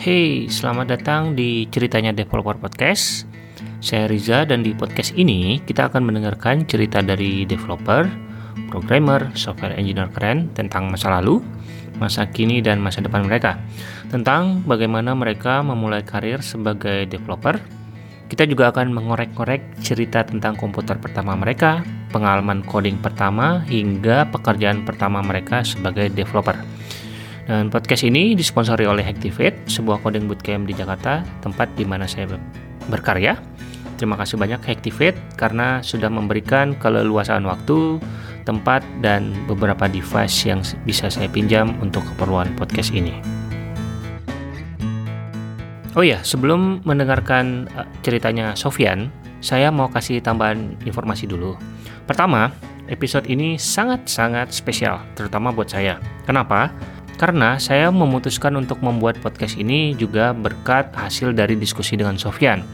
Hey, selamat datang di Ceritanya Developer Podcast. Saya Riza dan di podcast ini kita akan mendengarkan cerita dari developer, programmer, software engineer keren tentang masa lalu, masa kini dan masa depan mereka. Tentang bagaimana mereka memulai karir sebagai developer. Kita juga akan mengorek-ngorek cerita tentang komputer pertama mereka, pengalaman coding pertama hingga pekerjaan pertama mereka sebagai developer. Dan podcast ini disponsori oleh Activate, sebuah coding bootcamp di Jakarta, tempat di mana saya berkarya. Terima kasih banyak Activate karena sudah memberikan keleluasaan waktu, tempat, dan beberapa device yang bisa saya pinjam untuk keperluan podcast ini. Oh ya, sebelum mendengarkan uh, ceritanya Sofian, saya mau kasih tambahan informasi dulu. Pertama, episode ini sangat-sangat spesial, terutama buat saya. Kenapa? Karena saya memutuskan untuk membuat podcast ini juga berkat hasil dari diskusi dengan Sofyan.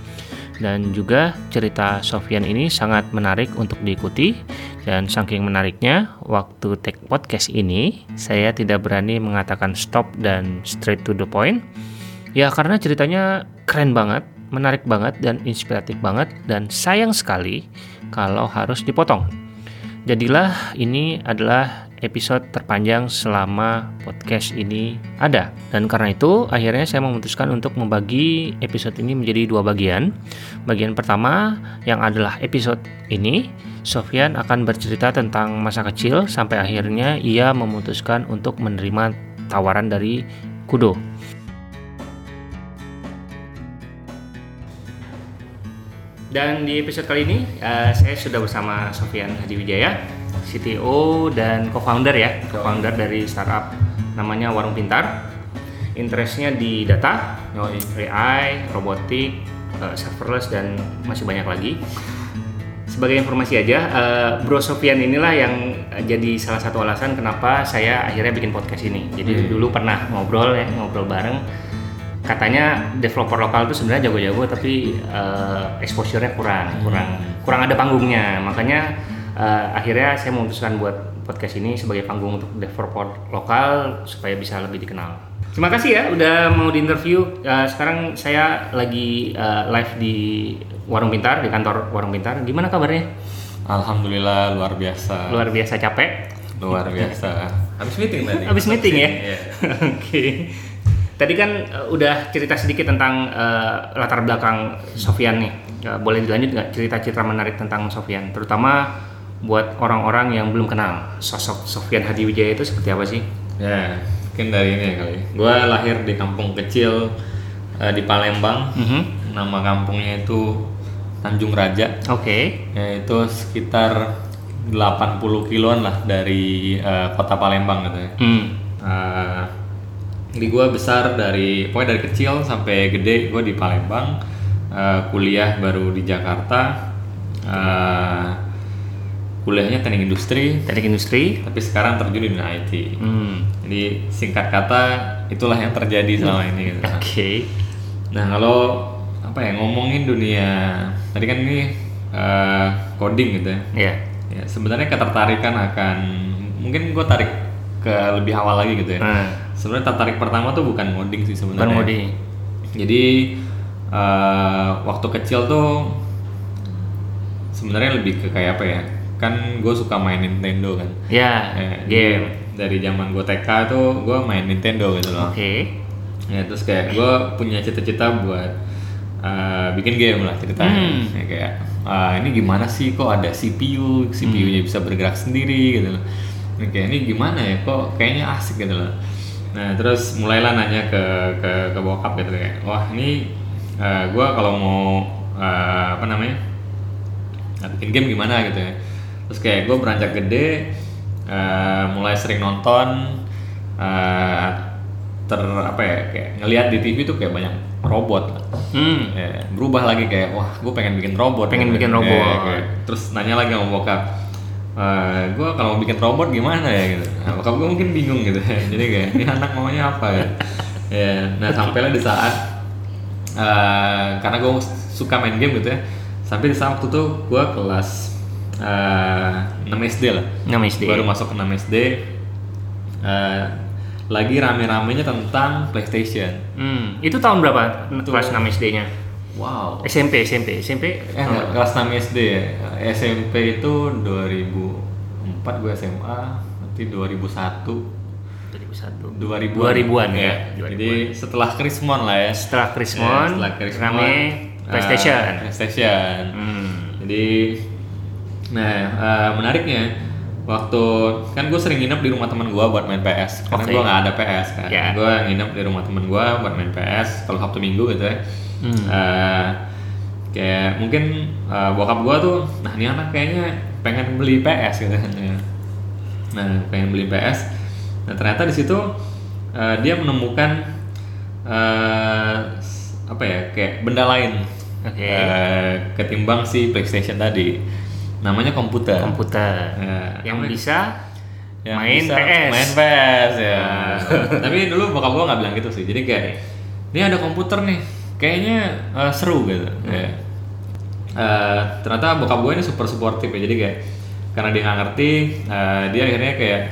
Dan juga cerita Sofyan ini sangat menarik untuk diikuti dan saking menariknya waktu take podcast ini saya tidak berani mengatakan stop dan straight to the point. Ya karena ceritanya keren banget, menarik banget dan inspiratif banget dan sayang sekali kalau harus dipotong. Jadilah ini adalah episode terpanjang selama podcast ini ada. Dan karena itu, akhirnya saya memutuskan untuk membagi episode ini menjadi dua bagian. Bagian pertama yang adalah episode ini, Sofyan akan bercerita tentang masa kecil sampai akhirnya ia memutuskan untuk menerima tawaran dari Kudo. Dan di episode kali ini, uh, saya sudah bersama Sofyan Hadiwijaya CTO dan co-founder ya, co-founder dari startup namanya Warung Pintar. Interestnya di data, AI, robotik, uh, serverless dan masih banyak lagi. Sebagai informasi aja, uh, Bro Sofian inilah yang jadi salah satu alasan kenapa saya akhirnya bikin podcast ini. Jadi hmm. dulu pernah ngobrol ya, ngobrol bareng. Katanya developer lokal itu sebenarnya jago-jago tapi uh, exposure-nya kurang, kurang hmm. kurang ada panggungnya. Makanya uh, akhirnya saya memutuskan buat podcast ini sebagai panggung untuk developer lokal supaya bisa lebih dikenal. Terima kasih ya udah mau di interview. Uh, sekarang saya lagi uh, live di Warung Pintar di kantor Warung Pintar. Gimana kabarnya? Alhamdulillah luar biasa. Luar biasa capek. Luar biasa. Habis meeting tadi. Habis meeting ya. Iya. Oke. okay. Tadi kan uh, udah cerita sedikit tentang uh, latar belakang Sofian nih. Uh, boleh dilanjut nggak cerita-cerita menarik tentang Sofian, terutama buat orang-orang yang belum kenal sosok Sofian Hadiwijaya itu seperti apa sih? Ya, mungkin dari ini kali. Gue lahir di kampung kecil uh, di Palembang. Mm -hmm. Nama kampungnya itu Tanjung Raja. Oke. Okay. Ya, itu sekitar 80 kiloan lah dari uh, kota Palembang gitu ya. Mm. Uh, di gue besar dari pokoknya dari kecil sampai gede gue di Palembang. Uh, kuliah baru di Jakarta. Uh, kuliahnya teknik industri teknik industri tapi sekarang terjun di dunia IT hmm. jadi singkat kata itulah yang terjadi selama ini gitu. oke okay. nah kalau apa ya ngomongin dunia tadi kan ini uh, coding gitu ya yeah. ya sebenarnya ketertarikan akan mungkin gue tarik ke lebih awal lagi gitu ya. Hmm. sebenarnya tertarik pertama tuh bukan coding sih sebenarnya. Bukan coding jadi uh, waktu kecil tuh sebenarnya lebih ke kayak apa ya? Kan gue suka main Nintendo kan. Ya yeah, game. dari zaman gue TK tuh gue main Nintendo gitu loh. Oke. Okay. ya terus kayak gue punya cita-cita buat uh, bikin game lah ceritanya. Hmm. ya, kayak uh, ini gimana sih? Kok ada CPU CPU-nya hmm. bisa bergerak sendiri gitu loh kayak ini gimana ya? Kok kayaknya asik gitu loh. Nah terus mulailah nanya ke ke ke bokap gitu kayak wah ini uh, eh, gue kalau mau uh, apa namanya? Bikin game gimana gitu ya. Terus kayak gue beranjak gede uh, mulai sering nonton uh, ter apa ya kayak ngelihat di TV tuh kayak banyak robot. Hmm. ya, berubah lagi kayak wah gue pengen bikin robot pengen bikin robot. ya, kayak, terus nanya lagi sama bokap uh, eh, gue kalau mau bikin robot gimana ya gitu. Nah, bokap gue mungkin bingung gitu. Jadi kayak ini anak maunya apa ya ya nah sampailah di saat uh, karena gue suka main game gitu ya. Sampai di saat waktu itu gue kelas uh, 6 SD lah. 6 SD baru masuk ke 6 SD uh, lagi rame-ramenya tentang PlayStation. Hmm, itu tahun berapa? Kelas 6 SD-nya? Wow. SMP, SMP, SMP. Eh, enggak, kelas 6 SD ya. SMP itu 2004 gue SMA, nanti 2001 2001. 2000 2000-an ya. Jadi setelah Krismon lah ya. Setelah Ya, Krismon, setelah Krismon, rame eh, PlayStation. PlayStation. Hmm. Jadi nah eh, menariknya waktu kan gue sering nginep di rumah teman gue buat main PS karena Oke. gue nggak ada PS kan. Ya. Gue nginep di rumah teman gue buat main PS kalau Sabtu Minggu gitu ya. Hmm. Eh, kayak mungkin eh, bokap gue tuh, nah ini anak kayaknya pengen beli PS gitu kan. ya. Nah pengen beli PS. Nah ternyata di situ eh, dia menemukan eh, s- apa ya kayak benda lain Oke. Eh, ketimbang si PlayStation tadi. Namanya komputer. Komputer Ya, yang namanya- bisa yang main bisa PS. Main PS ya. Tapi dulu bokap gua nggak bilang gitu sih. Jadi kayak ini ada komputer nih, kayaknya eh, seru gitu. Kayak, eh, ternyata bokap gue ini super suportif ya. Jadi kayak karena dia nggak ngerti, eh, dia akhirnya kayak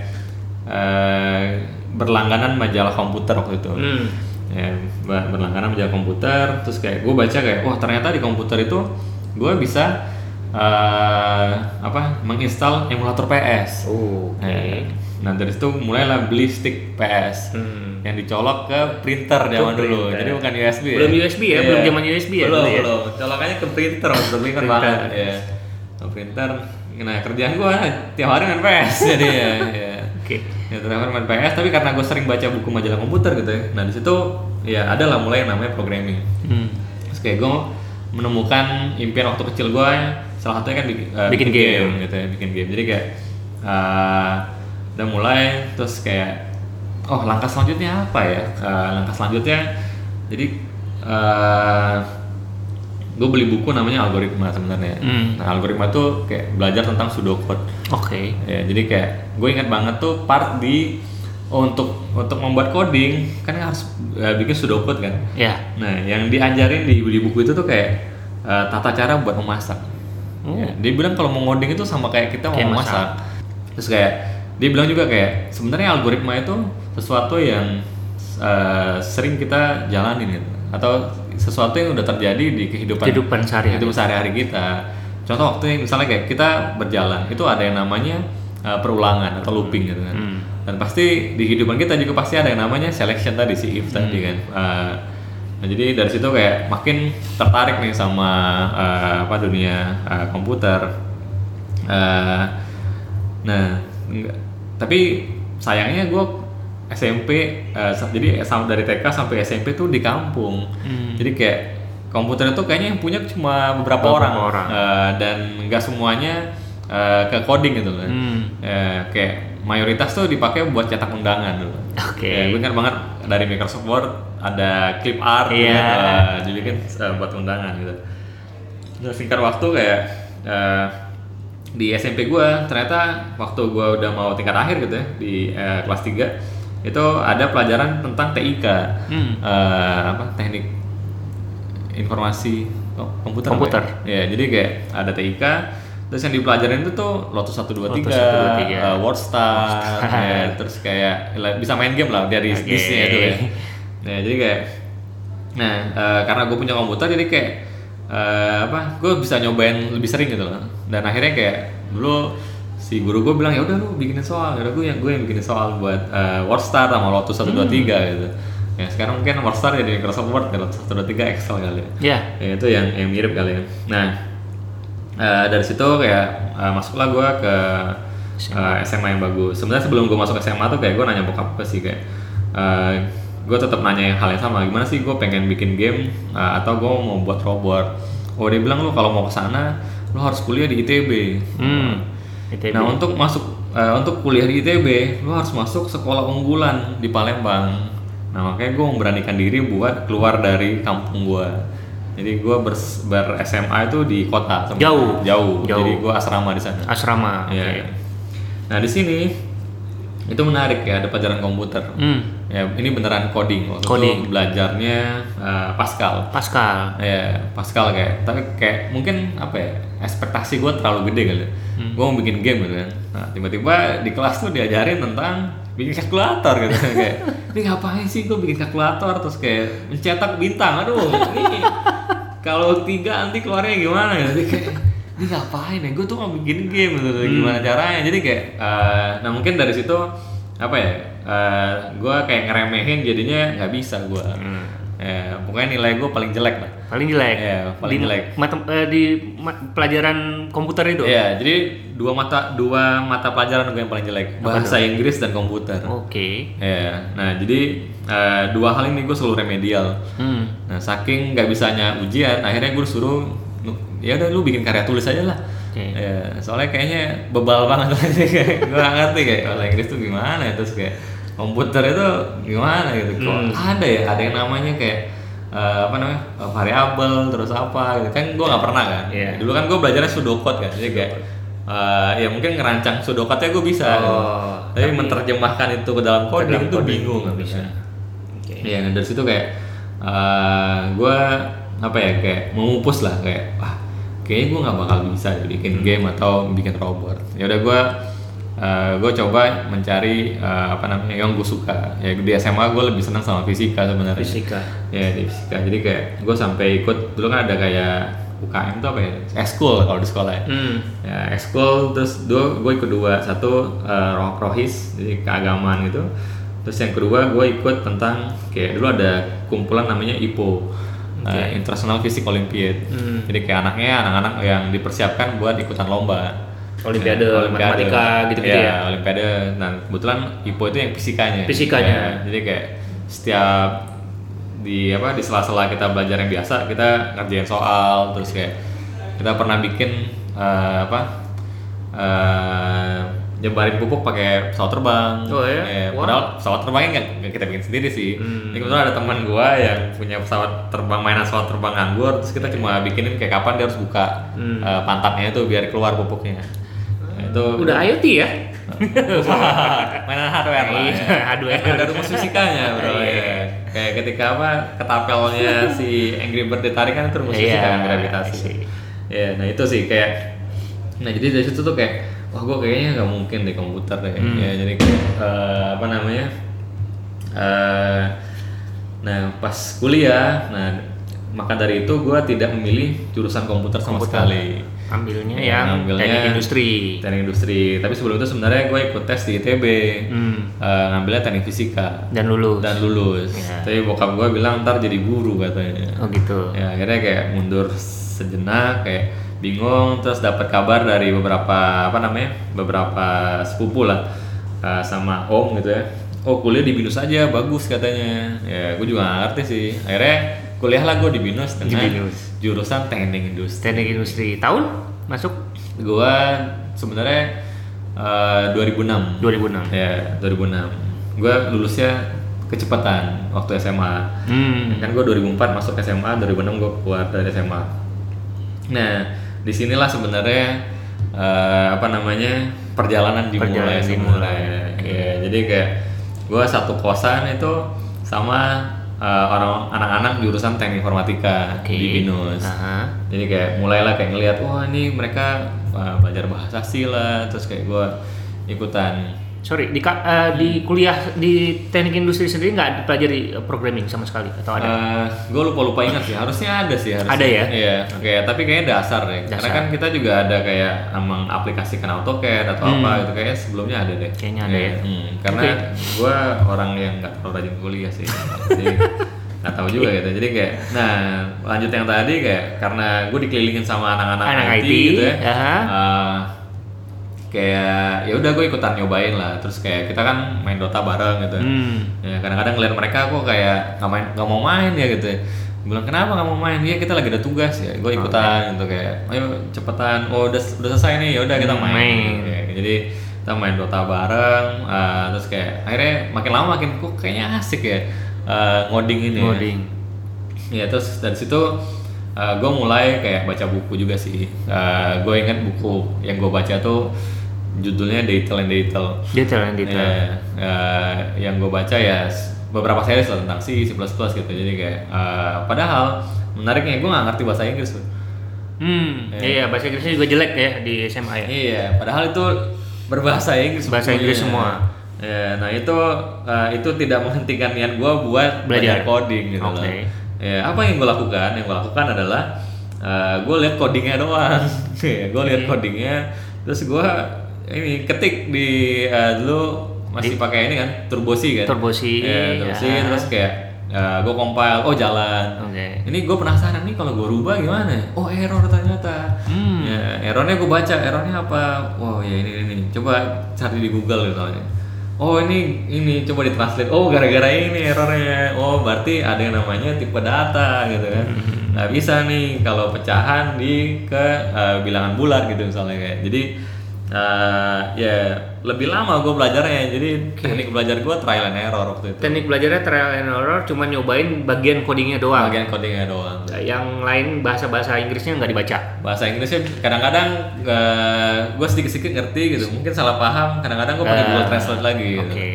eh, berlangganan majalah komputer waktu itu. Hmm. Ya, ber- berlangganan majalah komputer. Terus kayak gue baca kayak, wah ternyata di komputer itu gue bisa eh, apa menginstal emulator PS. Oh, Oke. Eh, Nah dari situ mulailah beli stick PS Hmm. Yang dicolok ke printer zaman dulu. printer. Jadi bukan USB ya. Belum USB ya? Iya. Belum zaman USB ya Belum, ya? belum. Colokannya ke printer itu ingat Printer. banget ya. Ke printer. Nah kerjaan gua tiap hari main PS jadi ya. ya. Oke. Ya tiap hari main PS tapi karena gue sering baca buku majalah komputer gitu ya. Nah di situ ya ada lah mulai yang namanya programming. Hmm. Terus kayak gue menemukan impian waktu kecil gue salah satunya kan bikin, eh, Bikin game. gitu ya bikin game jadi kayak eh, udah mulai terus kayak oh langkah selanjutnya apa ya Eh, langkah selanjutnya jadi gue beli buku namanya algoritma sebenarnya Hmm. nah algoritma tuh kayak belajar tentang pseudocode Oke. ya jadi kayak gue ingat banget tuh part di oh, untuk untuk membuat coding kan harus eh, bikin pseudocode kan Ya. Nah, yang diajarin di, di buku itu tuh kayak eh, tata cara buat memasak. Oh. Ya, dia bilang kalau mau ngoding itu sama kayak kita mau Kayak memasak. Terus kayak dia bilang juga kayak sebenarnya algoritma itu sesuatu yang eh, sering kita jalanin gitu. atau sesuatu yang udah terjadi di kehidupan Kehidupan sehari-hari. kehidupan sehari-hari kita. Contoh waktu misalnya kayak kita berjalan itu ada yang namanya eh, perulangan atau looping gitu kan. Hmm. Dan pasti di kehidupan kita juga pasti ada yang namanya selection tadi si if tadi Hmm. kan. Eh, nah jadi dari situ kayak makin tertarik nih sama eh, apa dunia eh, komputer. Eh, nah, enggak- tapi sayangnya gue SMP eh, sa- jadi sama dari TK sampai SMP tuh di kampung. Hmm. Jadi kayak komputer itu kayaknya yang punya cuma beberapa, Beberapa orang, orang. Eh, dan nggak semuanya eh, ke coding gitu kan. Hmm. Eh, kayak mayoritas tuh dipakai buat cetak undangan dulu. Oke. Ya, gue ingat banget dari Microsoft Word ada clip art Iya. kan, eh, jadi kan eh, buat undangan gitu. Nah, singkat waktu kayak eh, di SMP gue ternyata waktu gue udah mau tingkat akhir gitu ya di eh, kelas 3 itu ada pelajaran tentang TIK Hmm. Eh, apa teknik informasi oh, komputer Komputer. ya? ya jadi kayak ada TIK terus yang dipelajarin itu tuh Lotus 123, Lotus 123. eh, WordStar, WordStar. ya, terus kayak bisa main game lah dari Oke. disknya itu ya. Nah, jadi kayak nah eh, karena gue punya komputer jadi kayak eh, apa gue bisa nyobain lebih sering gitu loh dan akhirnya kayak dulu si guru gue bilang ya udah lu bikinin soal. Ya gue yang gue yang bikinin soal buat eh, WordStar sama Lotus 123 Hmm. gitu. Ya sekarang mungkin WordStar jadi Microsoft Word ya Lotus 123 Excel kali ya. Ya. ya itu yang yang mirip kali ya. Nah eh, dari situ kayak eh, masuklah gue ke eh, SMA yang bagus. Sebenarnya sebelum gue masuk SMA tuh kayak gue nanya bokap gue sih kayak gue tetap nanya yang hal yang sama. Gimana sih gue pengen bikin game eh, atau gue mau buat robot? Oh dia bilang lu kalau mau ke sana lu harus kuliah di ITB Hmm. ITB. Nah untuk masuk eh, untuk kuliah di ITB, lu harus masuk sekolah unggulan di Palembang. Nah makanya gue memberanikan diri buat keluar dari kampung gue. Jadi gue ber, ber SMA itu di kota. Jauh. Jauh. Jauh. Jadi gue asrama di sana. Asrama. Iya. Oke. Nah di sini itu menarik ya ada pelajaran komputer. Hmm. Ya ini beneran coding. Waktu Coding. itu belajarnya eh, Pascal. Pascal. Ya, Pascal kayak, tapi kayak mungkin apa ya, ekspektasi gue terlalu gede kali. Hmm. Gue mau bikin game gitu kan. Nah, tiba-tiba di kelas tuh diajarin tentang bikin kalkulator gitu. Kayak ini ngapain sih gue bikin kalkulator? Terus kayak mencetak bintang. Aduh ini kalau tiga nanti keluarnya gimana? Ya jadi kayak ini ngapain ya? Gue tuh mau bikin game gitu. Gimana caranya? Jadi kayak eh, nah mungkin dari situ apa ya eh, gue kayak ngeremehin jadinya nggak bisa gue ya, pokoknya nilai gue paling jelek lah Paling jelek. Iya, paling di jelek. matem- eh, di ma- pelajaran komputer itu. Iya, jadi dua mata dua mata pelajaran gue yang paling jelek bahasa Inggris dan komputer Oke. Ya, nah jadi eh, dua hal ini gue selalu remedial. Hmm. Nah saking nggak bisanya ujian, akhirnya gue disuruh "Nu- ya udah lu bikin karya tulis aja lah. Oke. Ya, soalnya kayaknya bebal banget gue gak ngerti kayak bahasa Inggris tuh gimana ya terus kayak komputer itu gimana gitu. Kok ada ya ada yang namanya kayak eh, apa namanya eh, variabel terus apa gitu kan gue nggak pernah kan. Iya. Dulu kan gue belajarnya pseudocode kan, jadi kayak eh, ya mungkin ngerancang pseudocode-nya gue bisa. Oh, tapi, menerjemahkan itu ke dalam coding itu bingung nggak bisa. Oke. Iya, nah dari situ kayak eh gue apa ya kayak mengupus lah kayak wah kayaknya gue nggak bakal bisa bikin game atau bikin robot. Ya udah gue gue coba mencari eh, apa namanya yang gue suka. Ya di SMA gue lebih senang sama fisika sebenarnya. Fisika. Ya di fisika. Jadi kayak gue sampai ikut dulu kan ada kayak UKM tuh apa ya? Eskul kalau di sekolah ya. Hmm. Ya, ekskul terus dua gue ikut dua satu eh, roh rohis jadi keagamaan gitu terus yang kedua gue ikut tentang kayak dulu ada kumpulan namanya IPO eh, International Physics Olympiad Hmm. jadi kayak anaknya anak-anak yang dipersiapkan buat ikutan lomba Olimpiade, Ya, matematika gitu-gitu Iya, ya. Olimpiade nah kebetulan IPO itu yang fisikanya Fisikanya. Ya, jadi kayak setiap di apa di sela-sela kita belajar yang biasa kita ngerjain soal terus kayak kita pernah bikin eh, apa eh nyebarin pupuk pakai pesawat terbang. Oh, ya? Eh, Wow. Padahal pesawat terbangnya nggak kita bikin sendiri sih. Hmm. Ini kebetulan ada teman gua yang punya pesawat terbang mainan pesawat terbang nganggur, terus kita cuma bikinin kayak kapan dia harus buka Hmm. eh, pantatnya itu biar keluar pupuknya. Itu Udah IoT ya? mainan hardware lah. Iya, ya. hardware. Ada rumus fisikanya bro. Iya. ya. Kayak ketika apa ketapelnya si Angry Bird ditarik kan itu rumus Iya, fisika kan gravitasi. Ya, nah itu sih kayak. Nah jadi dari situ tuh kayak, wah gue kayaknya nggak mungkin deh komputer deh. Hmm. Ya jadi kayak eh, apa namanya? eh nah pas kuliah, nah maka dari itu gue tidak memilih jurusan komputer sama Komputer. sekali. Ambilnya Ya, yang ngambilnya teknik industri. Teknik industri. Tapi sebelum itu sebenarnya gue ikut tes di ITB. Hmm. Eh, ngambilnya teknik fisika Dan lulus. dan lulus. Ya. Tapi bokap gue bilang ntar jadi guru katanya. Oh gitu. Ya akhirnya kayak mundur sejenak kayak bingung terus dapat kabar dari beberapa apa namanya beberapa sepupu lah eh, sama om gitu ya. Oh kuliah di binus aja bagus katanya. Ya gue juga gak ngerti sih. Akhirnya kuliah lah gue di binus Di BINUS. jurusan teknik industri. Teknik industri. Tahun masuk Gua sebenarnya eh, 2006. 2006. Ya, 2006. Gua lulusnya kecepatan waktu SMA. Hmm. Kan gua 2004 masuk SMA, 2006 gua keluar dari SMA. Nah, di sinilah sebenarnya eh, apa namanya perjalanan dimulai Perjalanan dimulai. dimulai. Ya, jadi kayak gua satu kosan itu sama eh, orang anak-anak jurusan teknik informatika Oke. di Binus. Aha. Jadi kayak mulailah kayak ngelihat wah ini mereka uh, belajar bahasa asing lah terus kayak gue ikutan Sorry, di, eh, di kuliah di teknik industri sendiri nggak dipelajari eh, programming sama sekali atau ada? gue lupa lupa ingat sih harusnya ada sih harusnya Ada ya? iya kayak tapi kayaknya dasar karena Dasar. kan kita juga ada kayak mengaplikasikan AutoCAD atau Hmm. apa gitu kayaknya sebelumnya ada deh Kayaknya ada Iya, ya. hmm, karena Oke. gue orang yang nggak terlalu rajin kuliah sih jadi nggak tahu juga gitu jadi kayak nah lanjut yang tadi kayak karena gue dikelilingin sama anak-anak Anak IT, IT, gitu ya aha. Eh, kayak ya udah gue ikutan nyobain lah terus kayak kita kan main Dota bareng gitu Hmm. ya kadang-kadang ngeliat mereka kok kayak nggak main nggak mau main ya gitu ya bilang kenapa nggak mau main ya kita lagi ada tugas ya gue ikutan gitu kayak ayo cepetan oh udah udah selesai nih ya udah kita main, main. Ya, jadi kita main Dota bareng eh, terus kayak akhirnya makin lama makin kok kayaknya asik ya eh, ngoding ini ya. Ngoding. Ya terus dari situ gue mulai kayak baca buku juga sih. gue ingat buku yang gue baca tuh judulnya Detail and Detail. Detail and detail. Ya, eh, yang gue baca ya beberapa series lah tentang C, C++ gitu. Jadi kayak eh, padahal menariknya gue nggak ngerti bahasa Inggris tuh. Hmm. Iya, bahasa Inggrisnya juga jelek ya di SMA ya. Iya, padahal itu berbahasa Inggris. Bahasa bukunya. Inggris semua. Ya, nah itu uh, itu tidak menghentikan niat gue buat Belajar. belajar coding gitu loh. Oke. Ya, apa yang gue lakukan? Yang gue lakukan adalah uh, gue lihat codingnya doang. ya, gue lihat codingnya, terus gue ini ketik di uh, dulu masih pakai ini kan Turbo C kan? Turbo C, Ya, Turbo C, ya. terus kayak uh, gue compile, oh jalan. Oke. Ini gue penasaran nih kalau gue rubah gimana? Oh error ternyata. Hmm. Ya, errornya gue baca, errornya apa? Wow ya ini ini. Coba cari di Google misalnya. Oh ini ini coba ditranslate. Oh gara-gara ini errornya. Oh berarti ada yang namanya tipe data gitu kan. Nggak bisa nih kalau pecahan di ke eh, bilangan bulat gitu misalnya kayak. Jadi eh, ya lebih lama gue belajarnya. Jadi teknik belajar gue trial and error waktu itu. Teknik belajarnya trial and error, cuma nyobain bagian codingnya doang. Bagian codingnya doang. Yang lain bahasa-bahasa Inggrisnya nggak dibaca. bahasa Inggrisnya kadang-kadang gue sedikit-sedikit ngerti gitu mungkin salah paham kadang-kadang gue pakai Ah, Google Translate lagi gitu. Oke.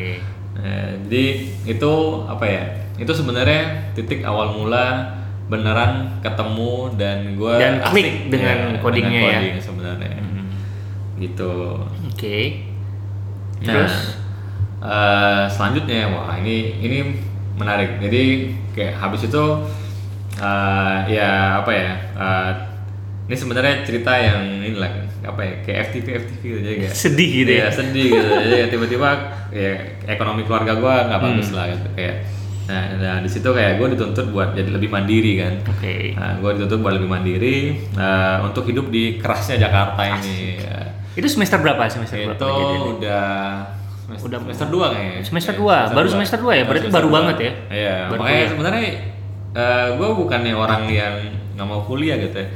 Nah, jadi itu apa ya itu sebenarnya titik awal mula beneran ketemu dan gue Dan klik dengan codingnya ya. coding sebenarnya gitu Oke. Nah, Terus? eh, selanjutnya wah ini ini menarik. Jadi kayak habis itu eh, ya apa ya? eh, ini sebenarnya cerita yang ini lah apa ya kayak FTV FTV gitu jadi kayak Sedih gitu ya. Iya, sedih gitu. Jadi ya tiba-tiba ya ekonomi keluarga gua nggak Hmm. bagus lah gitu kayak. Nah, nah di situ kayak gue dituntut buat jadi lebih mandiri kan. Oke. Nah, gue dituntut buat lebih mandiri eh, untuk hidup di kerasnya Jakarta ini. Ya. Itu semester berapa? Semester berapa? Itu udah semester, Udah semester 2 kayaknya. Semester Iya, dua, baru semester dua ya? Berarti semester baru dua. banget ya? Iya, Baru makanya kuliah. sebenarnya gue bukannya orang yang nggak mau kuliah gitu ya.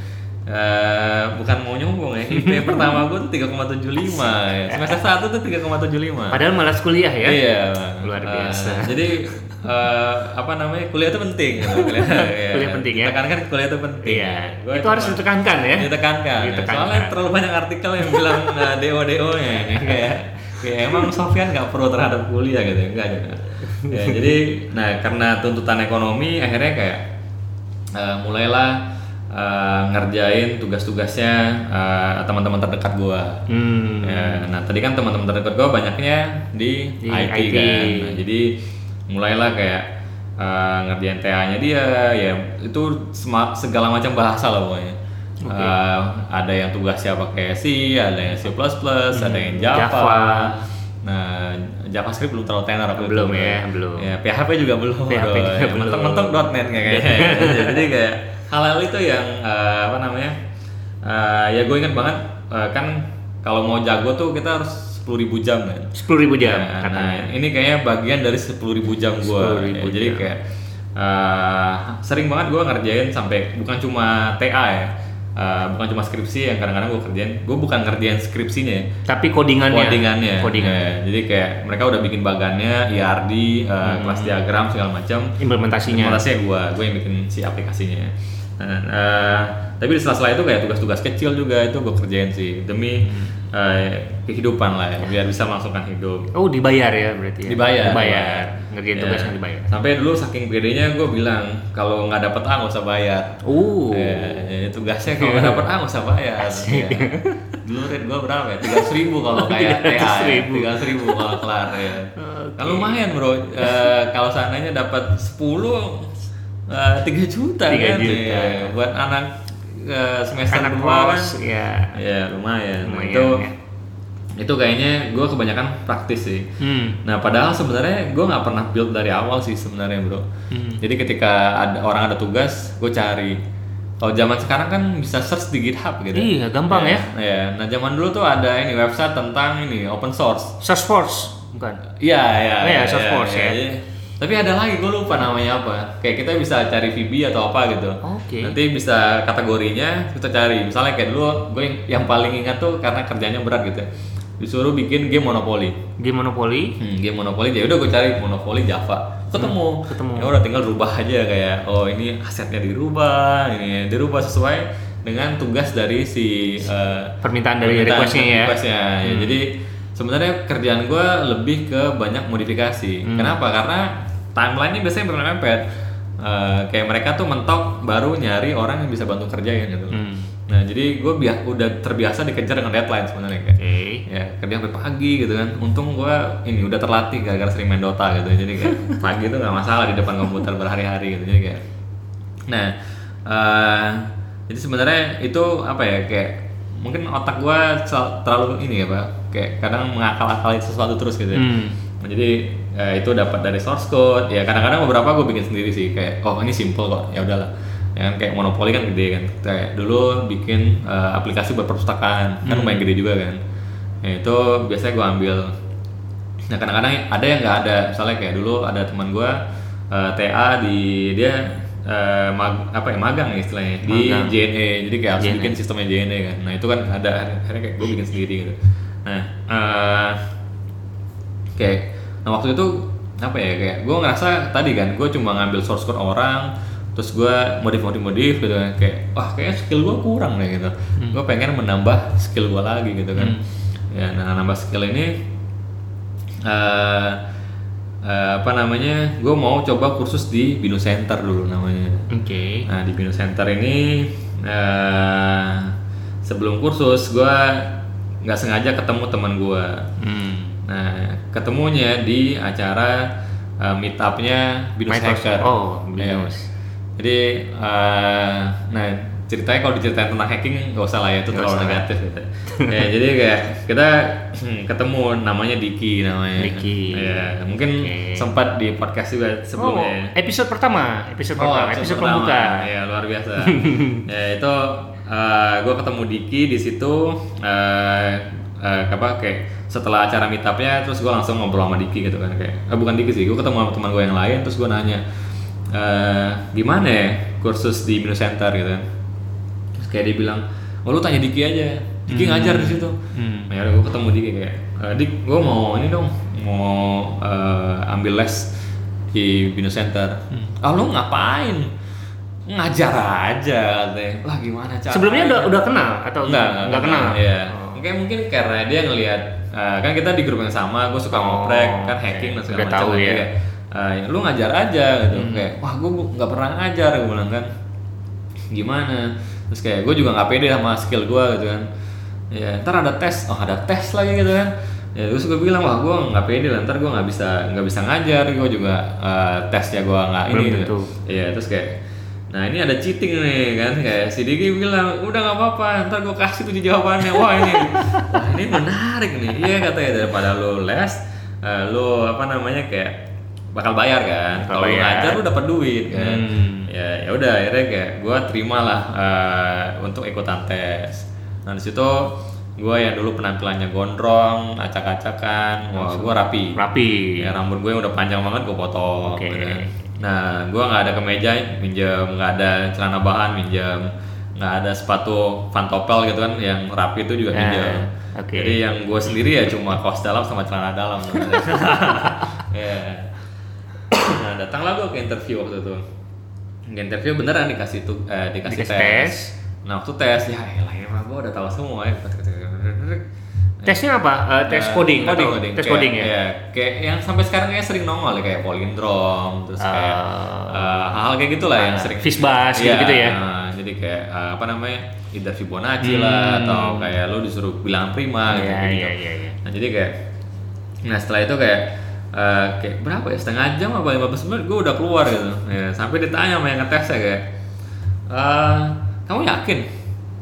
Eh, bukan mau nyombong ya. IP pertama gue tuh 3,75 ya. Semester 1 tuh 3,75. Padahal malas kuliah ya? Iya. Luar Eh, biasa. jadi eh, apa namanya kuliah itu penting. gitu. Kuliah, iya. Kuliah penting ya? Ditekankan kuliah itu penting. Iya. Gua itu harus ditekankan ya? ditekankan, ya. Ditekankan. soalnya terlalu banyak artikel yang bilang uh, do do nya kayak kayak emang Sofyan nggak pro terhadap kuliah gitu enggak gitu ya, jadi nah karena tuntutan ekonomi akhirnya kayak uh, mulailah uh, ngerjain tugas-tugasnya uh, teman-teman terdekat gua Hmm. Ya, nah tadi kan teman-teman terdekat gue banyaknya di, Di IT, IT. kan. Nah, jadi mulailah kayak uh, ngerjain TA-nya dia, ya itu segala macam bahasa lah pokoknya. Uh, ada yang tugasnya pakai C, ada yang C++, ada yang Java. Hmm, Java. Nah, JavaScript belum terlalu tenar apa Belum ya, belum. Ya, PHP juga belum. PHP juga Ya, belum. Mentok-mentok .NET kayak kayaknya. Jadi kayak hal-hal itu yang uh, apa namanya? uh, ya gue ingat banget uh, kan kalau mau jago tuh kita harus 10.000 jam kan. Sepuluh ribu jam Nah, katanya. nah, ini kayaknya bagian dari 10.000 jam gue. 10.000 jadi jam. kayak uh, sering banget gue ngerjain sampai bukan cuma TA ya. Uh, bukan cuma skripsi yang kadang-kadang gue kerjain. Gue bukan ngerjain skripsinya ya Tapi codingannya. codingannya. Codingan. Ya, jadi kayak mereka udah bikin bagannya, IRD, uh, kelas diagram segala macam. Implementasinya. Implementasinya gua, gua yang bikin si aplikasinya. Nah, uh, tapi di sela-sela itu kayak tugas-tugas kecil juga itu gue kerjain sih demi uh, kehidupan lah ya, biar bisa melangsungkan hidup. Oh dibayar ya berarti ya? Dibayar. Dibayar. Ngerjain Ya. tugasnya dibayar. Sampai dulu saking pedenya gue bilang kalau nggak dapet A nggak usah bayar. Uh. Ya, ya, tugasnya kalau nggak dapet A nggak usah bayar. Ya. Dulu rate gue berapa ya? Tiga ribu kalau kayak TA ya. 300.000. Tiga ribu kalau kelar ya. Kan lumayan bro. Eh, kalau seandainya dapat 10 eh, 3 juta 3 kan juta. ya. Buat anak eh, semester Anak dua kan. ya. Ya lumayan. Lumayan, itu ya. itu kayaknya gue kebanyakan praktis sih. Hmm. Nah padahal sebenarnya gue nggak pernah build dari awal sih sebenarnya bro. Hmm. Jadi ketika ada orang ada tugas, gue cari. Kalau zaman sekarang kan bisa search di GitHub gitu. Iya, gampang ya. Iya. Nah zaman dulu tuh ada ini website tentang ini open source. Salesforce bukan? Iya iya. Oh iya, Salesforce ya. iya. Tapi ada lagi gue lupa namanya apa. Kayak kita bisa cari VB atau apa gitu. Oke. Nanti bisa kategorinya kita cari. Misalnya kayak dulu gue yang, paling ingat tuh karena kerjanya berat gitu. ya. Disuruh bikin game monopoli. Game Monopoly. Hmm, game monopoli ya udah gue cari monopoli Java ketemu Hmm, ketemu. ya udah tinggal rubah aja kayak oh ini asetnya dirubah ini dirubah sesuai dengan tugas dari si eh, Permintaan dari permintaan requestnya ya. requestnya. Ya, jadi sebenarnya kerjaan gue lebih ke banyak modifikasi Hmm. kenapa karena timelinenya biasanya bermepet Eh, kayak mereka tuh mentok baru nyari orang yang bisa bantu kerjain gitu Hmm. Nah jadi gue udah terbiasa dikejar dengan deadline sebenarnya kayak. Oke. Ya kerja sampai pagi gitu kan. Untung gue ini udah terlatih gara-gara sering main Dota gitu. Jadi kayak pagi itu nggak masalah di depan komputer berhari-hari gitu. Jadi kayak. Nah, eh, jadi sebenarnya itu apa ya kayak mungkin otak gue terlalu ini ya pak. Kayak kadang mengakal-akali sesuatu terus gitu. Ya. Hmm. Jadi eh, itu dapat dari source code. Ya kadang-kadang beberapa gue bikin sendiri sih. Kayak oh ini simple kok. Ya udahlah. Ya kan kayak monopoli kan gede kan. Kayak dulu bikin eh, aplikasi buat perpustakaan kan lumayan gede juga kan. Ya, itu biasanya gue ambil. Nah kadang-kadang ada yang nggak ada. Misalnya kayak dulu ada teman gue eh, TA di dia eh, mag- apa ya magang ya istilahnya di Magang. JNE. Jadi kayak harus JNE. bikin sistemnya JNE kan. Nah itu kan ada akhirnya kayak gue bikin sendiri gitu. Nah eh, kayak nah waktu itu apa ya kayak gue ngerasa tadi kan gue cuma ngambil source code orang terus gue modif modif modif gitu kan kayak wah kayaknya skill gue kurang deh gitu gue pengen menambah skill gue lagi gitu kan ya nah nambah skill ini eh eh, apa namanya gue mau coba kursus di Binu Center dulu namanya Oke. Nah di Bino Center ini eh, sebelum kursus gue nggak sengaja ketemu teman gue. Hmm. Nah ketemunya di acara eh, meetupnya Binus. Hacker. Oh, Iya. Binus. Jadi eh, nah ceritanya kalau diceritain tentang hacking nggak usah lah ya itu Nggak terlalu usah. negatif gitu. ya, jadi kayak kita hmm, ketemu namanya Diki namanya. Diki. Ya, mungkin Oke. sempat di podcast juga sebelumnya. Oh, episode pertama, episode Oh, pertama, episode pembuka. Ya luar biasa. ya itu gue ketemu Diki di situ eh eh, apa kayak setelah acara meetupnya terus gue langsung ngobrol sama Diki gitu kan kayak eh, bukan Diki sih gue ketemu sama teman gue yang lain terus gue nanya eh gimana ya kursus di Minu Center? gitu kan. Terus kayak dia bilang oh lu tanya Diki aja Diki ngajar di situ. Hmm. nah gue ketemu Diki kayak "Eh, Dik gue mau ini dong mau eh, ambil les di Bino Center. Ah lu ngapain? Ngajar aja katanya. Lah gimana cara Sebelumnya udah udah kenal atau enggak enggak kenal? ya Oh. Mungkin mungkin karena dia ngelihat eh, kan kita di grup yang sama gue suka Oh, ngoprek kan hacking dan segala macam tahu lah. ya. Hmm. Kayak, eh, lu ngajar aja gitu kayak wah gue nggak pernah ngajar gue bilang kan gimana terus kayak gue juga nggak pede sama skill gue gitu kan ya ntar ada tes oh ada tes lagi gitu kan ya terus gue bilang wah gue nggak pede lah ntar gue nggak bisa nggak bisa ngajar gue juga eh, tesnya gue nggak ini gitu. Iya terus kayak Nah ini ada cheating nih kan? Kayak si Diki bilang udah nggak apa-apa ntar gue kasih tuh jawabannya. Wah ini wah ini menarik nih. Iya katanya daripada lo les eh, lo apa namanya kayak bakal bayar kan? Kalau ngajar lo dapat duit kan? Hmm. ya ya udah akhirnya kayak gue terima lah eh, untuk ikutan tes. Nah di situ gue yang dulu penampilannya gondrong acak-acakan. Wah gue rapi. Rapi. ya rambut gue udah panjang banget gue potong Oke. gitu kan. Nah gue nggak ada kemeja minjem nggak ada celana bahan minjem nggak ada sepatu pantopel gitu kan yang rapi itu juga Nah, minjem oke. jadi yang gue sendiri ya cuma kaos dalam sama celana dalam ya nah datanglah gue ke interview waktu itu ke interview beneran dikasih tuh eh, dikasih, Dikasih tes. tes. nah waktu tes ya elah ya gue udah tahu semua ya Tesnya apa? Eh, tes Nah, coding, nggak coding, tahu tes Kayak- coding ya. Iya, kayak yang sampai sekarang kayak sering nongol ya, kayak polindrom, terus kayak Ah. eh, hal-hal kayak gitulah yang Ah, sering Fishbash Iya, gitu-gitu ya. nah, jadi kayak eh, apa namanya? Either Fibonacci lah Hmm. atau kayak lo disuruh bilang prima gitu. Iya, gitu. iya, iya, iya. Nah, jadi kayak nah setelah itu kayak eh, kayak berapa ya setengah jam apa 15 menit gue udah keluar gitu ya, sampai ditanya sama yang ngetes ya kayak "Eh, kamu yakin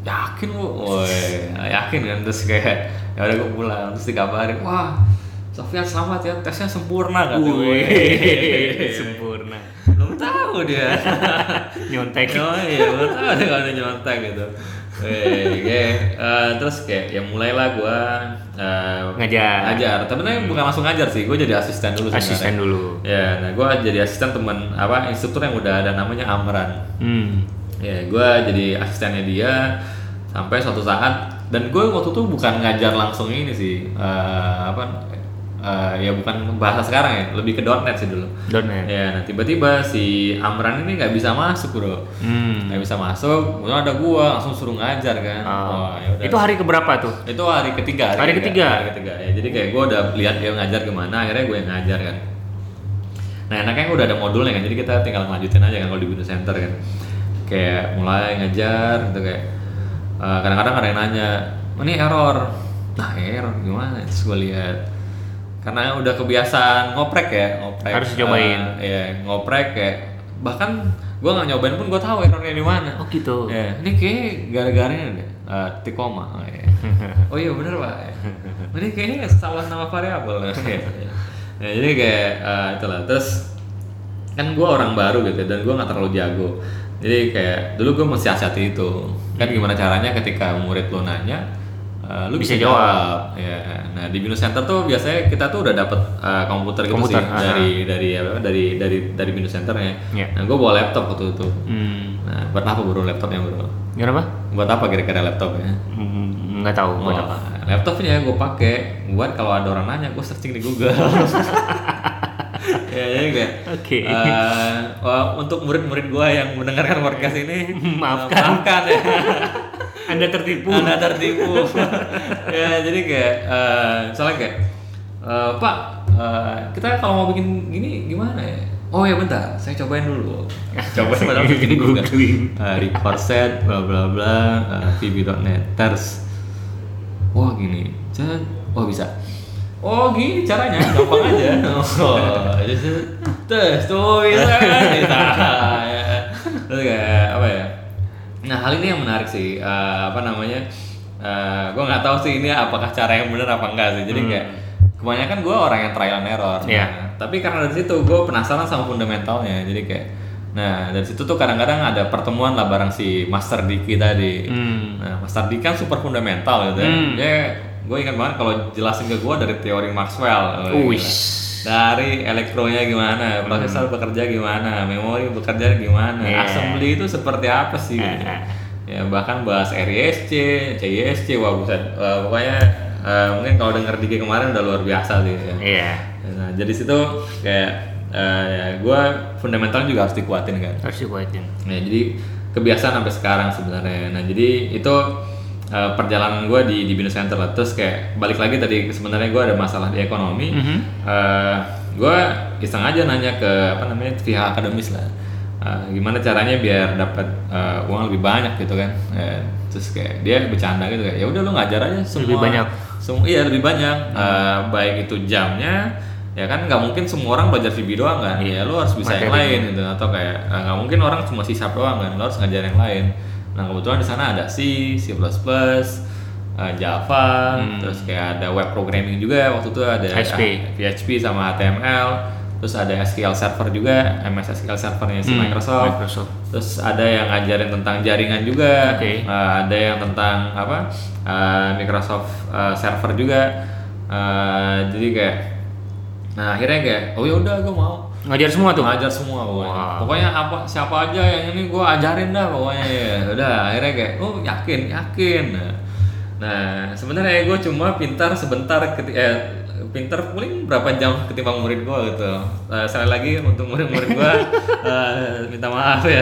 yakin bu woi yakin kan terus kayak ya udah gue pulang terus dikabarin wah Sofian selamat ya tesnya sempurna kan sempurna. belum tahu dia Nyontek. oh iya belum tahu dia kalau nyontek gitu Wih, kayak, eh, terus kayak ya mulailah gue eh, Ngajar. ngajar tapi sebenarnya bukan langsung ngajar sih gue jadi asisten dulu sebenarnya. Asisten dulu. ya nah gue jadi asisten temen apa instruktur yang udah ada namanya Amran Hmm. ya gue jadi asistennya dia sampai suatu saat dan gue waktu itu bukan ngajar langsung ini sih eh, apa eh, ya bukan bahasa sekarang ya lebih ke .net sih dulu .net. ya nah tiba-tiba si Amran ini nggak bisa masuk bro Hmm. nggak bisa masuk kemudian ada gue langsung suruh ngajar kan ya udah. itu hari keberapa tuh? itu hari ketiga Hari ketiga? hari ketiga ya jadi kayak gue udah lihat dia ngajar gimana akhirnya gue yang ngajar kan nah enaknya udah ada modulnya kan jadi kita tinggal ngelanjutin aja kan kalau di Windows Center kan kayak mulai ngajar gitu kayak eh, kadang-kadang ada yang nanya "Oh, ini error nah error gimana terus gue lihat karena udah kebiasaan ngoprek ya ngoprek Harus dicobain. Eh, ya ngoprek kayak bahkan gue nggak nyobain pun gue tahu errornya di mana Oh gitu. Ya, ini kayak gara-garanya deh, uh, tikoma. Oh, iya. oh iya bener pak. Ini kayaknya salah nama variabel. ya, ya, jadi kayak uh, itulah. Terus kan gue orang baru gitu dan gue nggak terlalu jago. Jadi kayak dulu gue mesti hati itu. Kan gimana caranya ketika murid lo nanya, uh, lu Bisa bisa, jawab. jawab. Ya. Nah di Binus Center tuh biasanya kita tuh udah dapet uh, komputer gitu Komputer, sih aha. dari dari apa dari dari dari Binus Centernya. Iya. Nah gue bawa laptop waktu itu. Hmm. Nah, buat apa bro laptopnya bro? Kenapa? Buat apa kira-kira laptopnya? Hmm, nggak tahu buat apa. laptopnya gue pakai buat kalau ada orang nanya gue searching di Google. ya jadi kayak Oke. eh, wah, untuk murid-murid gue yang mendengarkan podcast ini Maafkan. eh, maafkan ya Anda tertipu. anda tertipu ya jadi kayak eh, misalnya kayak eh, Pak eh, kita kalau mau bikin gini gimana ya Oh ya bentar, saya cobain dulu. Cobain padahal bikin. Googling. Uh, record set, bla bla bla, uh, VB.net, terus wah gini, Cet. oh bisa. Oh gini caranya, gampang aja. Oh, jadi tes tuh bisa kan? Bisa. Ya. Terus kayak apa ya? Nah hal ini yang menarik sih, uh, apa namanya? Uh, gue nggak tahu sih ini apakah cara yang benar apa enggak sih. Jadi kayak kebanyakan gue orang yang trial and error. Iya. Nah, tapi karena dari situ gue penasaran sama fundamentalnya. Jadi kayak, nah dari situ tuh kadang-kadang ada pertemuan lah bareng si Master Diki tadi. Hmm. Nah, Master Diki kan super fundamental gitu ya. Hmm. Dia gue ingat banget kalau jelasin ke gue dari teori Maxwell. Oh, Wih. gila. Dari elektronya gimana, prosesor bekerja gimana, memori bekerja gimana, Yeah. assembly itu seperti apa sih? gitu. Eh. ya bahkan bahas RISC, CISC, wah buset. Wah, pokoknya eh, mungkin kalau denger Diki kemarin udah luar biasa sih. Ya. Iya. Nah, jadi situ kayak eh, ya gue fundamental juga harus dikuatin kan. Harus dikuatin. Nah, jadi kebiasaan sampai sekarang sebenarnya. Nah, jadi itu uh, perjalanan gue di di Binus Center lah. Terus kayak balik lagi tadi sebenarnya gue ada masalah di ekonomi. Mhm. Uh, gue iseng aja nanya ke apa namanya pihak akademis lah. Uh, gimana caranya biar dapat uh, uang lebih banyak gitu kan? Eh, terus kayak dia bercanda gitu kayak ya udah lu ngajar aja semua. Lebih banyak. Semua iya lebih banyak. Uh, baik itu jamnya ya kan nggak mungkin semua orang belajar VB doang kan ya lu harus bisa yang Materi. lain gitu atau kayak eh, nggak mungkin orang cuma sharp doang kan lo harus ngajar yang lain nah kebetulan di sana ada C C++ eh, Java terus kayak ada web programming juga waktu itu ada PHP. PHP sama HTML terus ada SQL Server juga MS SQL Servernya si Hmm, Microsoft. Microsoft. terus ada yang ngajarin tentang jaringan juga Oke. Eh, ada yang tentang apa eh, Microsoft eh, Server juga Eh, jadi kayak nah akhirnya kayak oh ya udah gue mau Ngajar semua tuh. ngajar semua pokoknya. Wah. Pokoknya apa siapa aja yang ini gue ajarin dah pokoknya ya. Udah akhirnya kayak oh yakin yakin. Nah, nah sebenarnya gue cuma pintar sebentar keti eh, pintar paling berapa jam ketimbang murid gue gitu. Eh, sekali lagi untuk murid-murid gue eh, minta maaf ya.